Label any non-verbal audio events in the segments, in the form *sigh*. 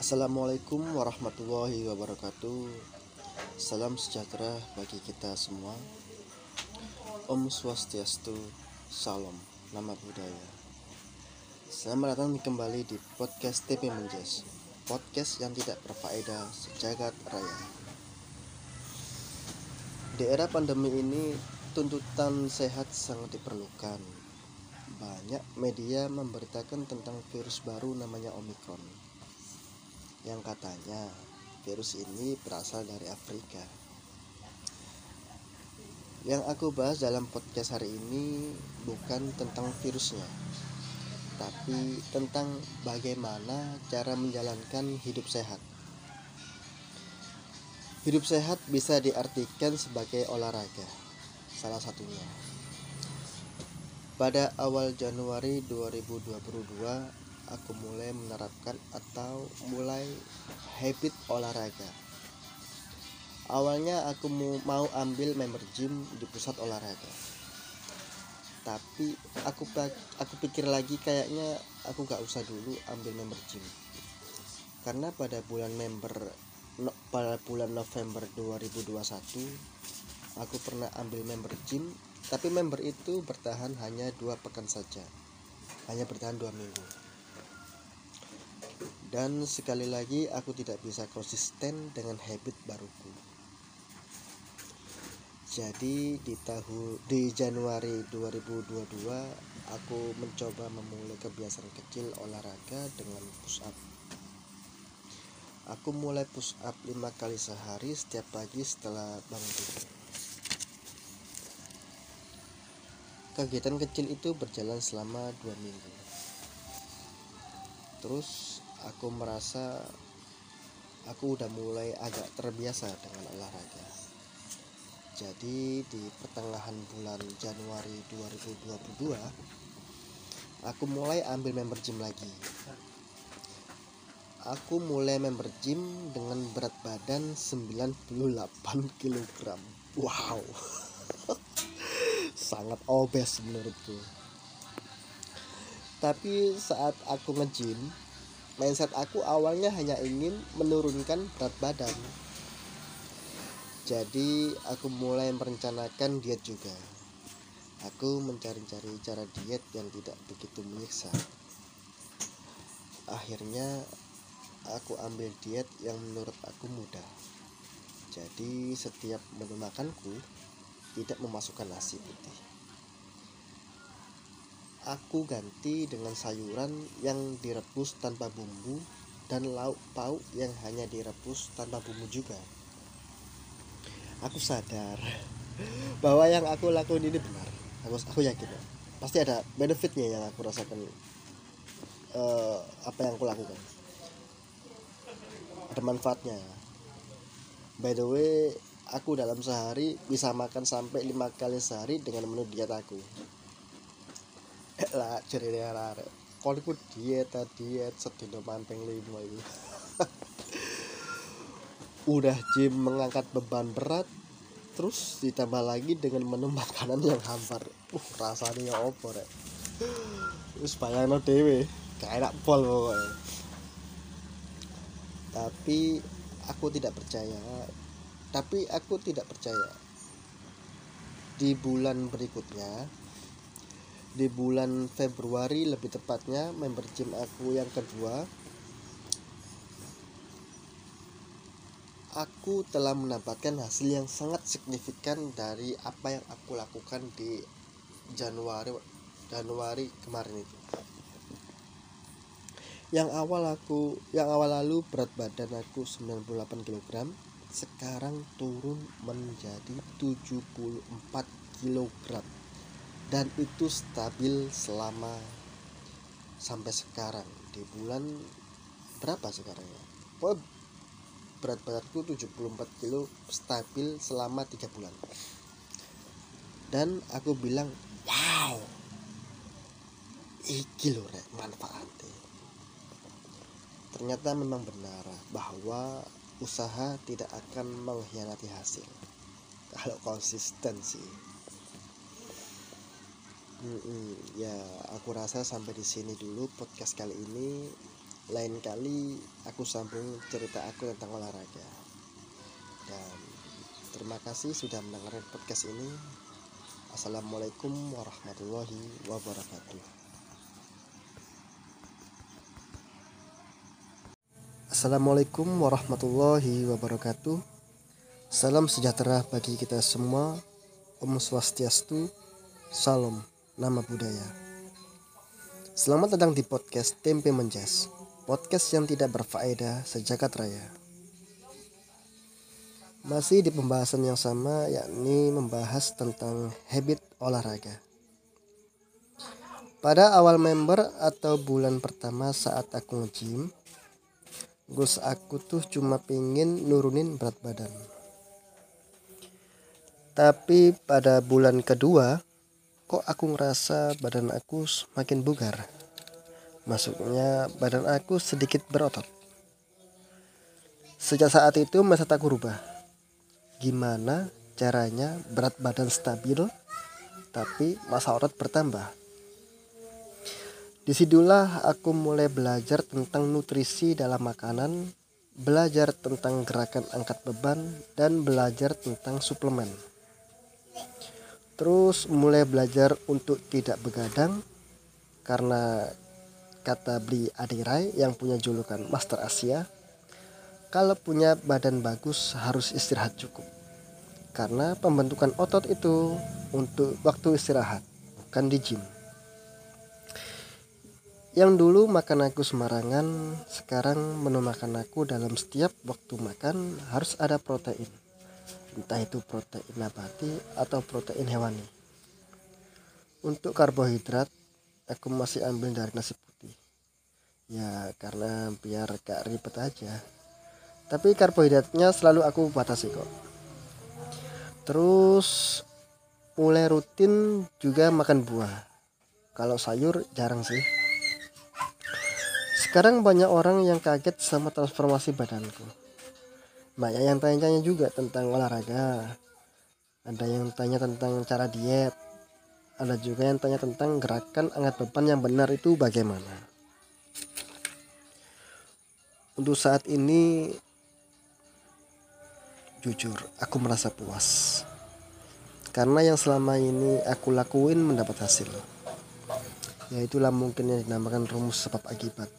Assalamualaikum warahmatullahi wabarakatuh. Salam sejahtera bagi kita semua. Om Swastiastu Salam Nama budaya. Selamat datang kembali di podcast TP Menjes Podcast yang tidak berfaedah sejagat raya. Di era pandemi ini tuntutan sehat sangat diperlukan. Banyak media memberitakan tentang virus baru namanya Omicron yang katanya virus ini berasal dari Afrika. Yang aku bahas dalam podcast hari ini bukan tentang virusnya, tapi tentang bagaimana cara menjalankan hidup sehat. Hidup sehat bisa diartikan sebagai olahraga, salah satunya. Pada awal Januari 2022, aku mulai menerapkan atau mulai habit olahraga. Awalnya aku mau ambil member gym di pusat olahraga. Tapi aku aku pikir lagi kayaknya aku gak usah dulu ambil member gym. Karena pada bulan member no, pada bulan November 2021 aku pernah ambil member gym tapi member itu bertahan hanya dua pekan saja hanya bertahan dua minggu dan sekali lagi aku tidak bisa konsisten dengan habit baruku. Jadi di tahun di Januari 2022 aku mencoba memulai kebiasaan kecil olahraga dengan push up aku mulai push up lima kali sehari setiap pagi setelah bangun tidur. Kegiatan kecil itu berjalan selama dua minggu. Terus aku merasa aku udah mulai agak terbiasa dengan olahraga. Jadi di pertengahan bulan Januari 2022 aku mulai ambil member gym lagi. Aku mulai member gym dengan berat badan 98 kg wow. *laughs* Sangat obes menurutku. Tapi saat aku nge-gym mindset aku awalnya hanya ingin menurunkan berat badan. Jadi aku mulai merencanakan diet juga. Aku mencari-cari cara diet yang tidak begitu menyiksa. Akhirnya aku ambil diet yang menurut aku mudah. Jadi setiap menu makanku tidak memasukkan nasi putih aku ganti dengan sayuran yang direbus tanpa bumbu dan lauk pauk yang hanya direbus tanpa bumbu juga. Aku sadar *laughs* bahwa yang aku lakukan ini benar. Aku aku yakin pasti ada benefitnya yang aku rasakan uh, apa yang aku lakukan. Ada manfaatnya. By the way, aku dalam sehari bisa makan sampai lima kali sehari dengan menu diet aku lah cerita arek. Iku diet diet sedina mamping lima itu *laughs* udah gym mengangkat beban berat terus ditambah lagi dengan menu makanan yang hampar uh rasanya ya opo rek? Terus bayangno dewe kayak pol pokoknya tapi aku tidak percaya tapi aku tidak percaya. Di bulan berikutnya di bulan Februari lebih tepatnya member gym aku yang kedua aku telah mendapatkan hasil yang sangat signifikan dari apa yang aku lakukan di Januari Januari kemarin itu. Yang awal aku yang awal lalu berat badan aku 98 kg sekarang turun menjadi 74 kg dan itu stabil selama sampai sekarang. Di bulan berapa sekarang ya? Oh, berat badanku 74 kilo stabil selama tiga bulan. Dan aku bilang wow iki lho rek manfaatnya. Ternyata memang benar bahwa usaha tidak akan mengkhianati hasil. Kalau konsisten sih Hmm, ya aku rasa sampai di sini dulu podcast kali ini. Lain kali aku sambung cerita aku tentang olahraga. Dan terima kasih sudah mendengarkan podcast ini. Assalamualaikum warahmatullahi wabarakatuh. Assalamualaikum warahmatullahi wabarakatuh. Salam sejahtera bagi kita semua. Om Swastiastu. Salam Nama Budaya. Selamat datang di podcast Tempe Menjas Podcast yang tidak berfaedah sejagat raya. Masih di pembahasan yang sama yakni membahas tentang habit olahraga. Pada awal member atau bulan pertama saat aku nge-gym Gus aku tuh cuma pengen nurunin berat badan. Tapi pada bulan kedua, kok aku ngerasa badan aku semakin bugar. Maksudnya badan aku sedikit berotot. Sejak saat itu masa tak rubah. Gimana caranya berat badan stabil tapi masa otot bertambah. Di situlah aku mulai belajar tentang nutrisi dalam makanan, belajar tentang gerakan angkat beban, dan belajar tentang suplemen. Terus mulai belajar untuk tidak begadang karena kata Bli Adirai yang punya julukan Master Asia, kalau punya badan bagus harus istirahat cukup. Karena pembentukan otot itu untuk waktu istirahat, bukan di gym. Yang dulu makan aku semarangan, sekarang menu makan aku dalam setiap waktu makan harus ada protein entah itu protein nabati atau protein hewani. Untuk karbohidrat aku masih ambil dari nasi putih. Ya karena biar gak ribet aja. Tapi karbohidratnya selalu aku batasi kok. Terus mulai rutin juga makan buah. Kalau sayur jarang sih. Sekarang banyak orang yang kaget sama transformasi badanku banyak yang tanya-tanya juga tentang olahraga. Ada yang tanya tentang cara diet. Ada juga yang tanya tentang gerakan angkat beban yang benar itu bagaimana. Untuk saat ini jujur aku merasa puas. Karena yang selama ini aku lakuin mendapat hasil. Yaitulah mungkin yang dinamakan rumus sebab akibat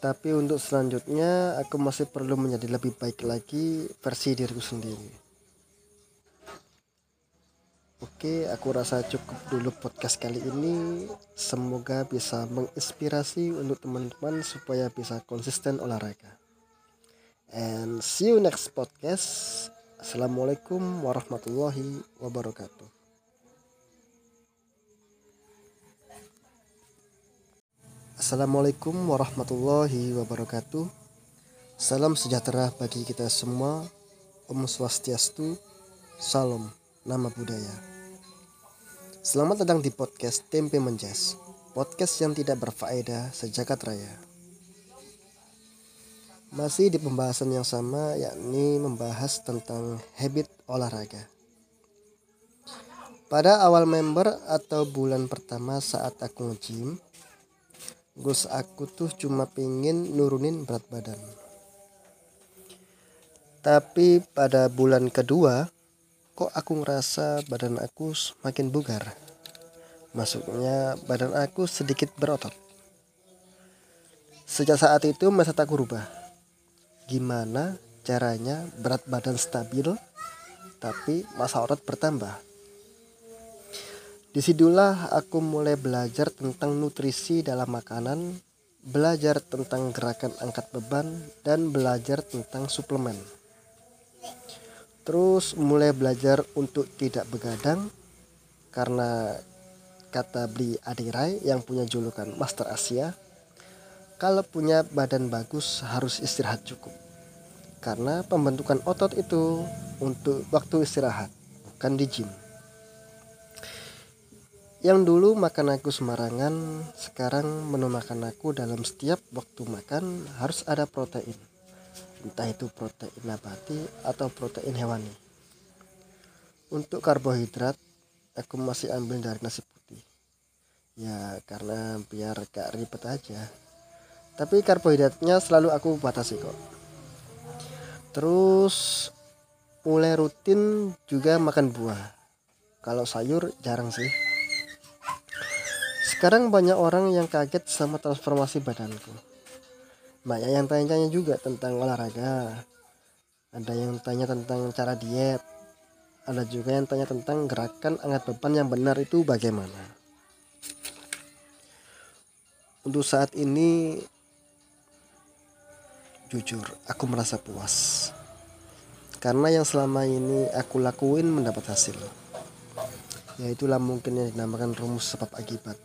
tapi untuk selanjutnya aku masih perlu menjadi lebih baik lagi versi diriku sendiri Oke, aku rasa cukup dulu podcast kali ini. Semoga bisa menginspirasi untuk teman-teman supaya bisa konsisten olahraga. And see you next podcast. Assalamualaikum warahmatullahi wabarakatuh. Assalamualaikum warahmatullahi wabarakatuh. Salam sejahtera bagi kita semua. Om Swastiastu Salam Nama Budaya. Selamat datang di podcast Tempe Menjas Podcast yang tidak berfaedah sejagat raya. Masih di pembahasan yang sama yakni membahas tentang habit olahraga. Pada awal member atau bulan pertama saat aku nge-gym, Gus aku tuh cuma pengen nurunin berat badan. Tapi pada bulan kedua, kok aku ngerasa badan aku semakin bugar. Maksudnya badan aku sedikit berotot. Sejak saat itu masa tak rubah. Gimana caranya berat badan stabil tapi masa otot bertambah. Di situlah aku mulai belajar tentang nutrisi dalam makanan, belajar tentang gerakan angkat beban, dan belajar tentang suplemen. Terus mulai belajar untuk tidak begadang karena kata Bli Adirai yang punya julukan Master Asia, kalau punya badan bagus harus istirahat cukup. Karena pembentukan otot itu untuk waktu istirahat, bukan di gym. Yang dulu makan aku semarangan, sekarang menu makan aku dalam setiap waktu makan harus ada protein. Entah itu protein nabati atau protein hewani. Untuk karbohidrat, aku masih ambil dari nasi putih. Ya, karena biar gak ribet aja. tapi karbohidratnya selalu aku batasi kok terus mulai rutin juga makan buah kalau sayur jarang sih sekarang banyak orang yang kaget sama transformasi badanku. Banyak yang tanya-tanya juga tentang olahraga. Ada yang tanya tentang cara diet. Ada juga yang tanya tentang gerakan angkat beban yang benar itu bagaimana. Untuk saat ini jujur aku merasa puas. Karena yang selama ini aku lakuin mendapat hasil. Yaitulah mungkin yang dinamakan rumus sebab akibat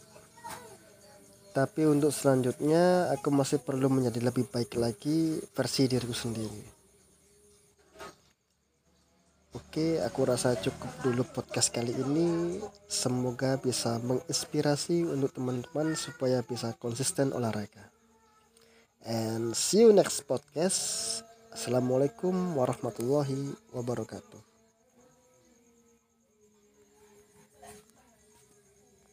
tapi untuk selanjutnya aku masih perlu menjadi lebih baik lagi versi diriku sendiri Oke, aku rasa cukup dulu podcast kali ini. Semoga bisa menginspirasi untuk teman-teman supaya bisa konsisten olahraga. And see you next podcast. Assalamualaikum warahmatullahi wabarakatuh.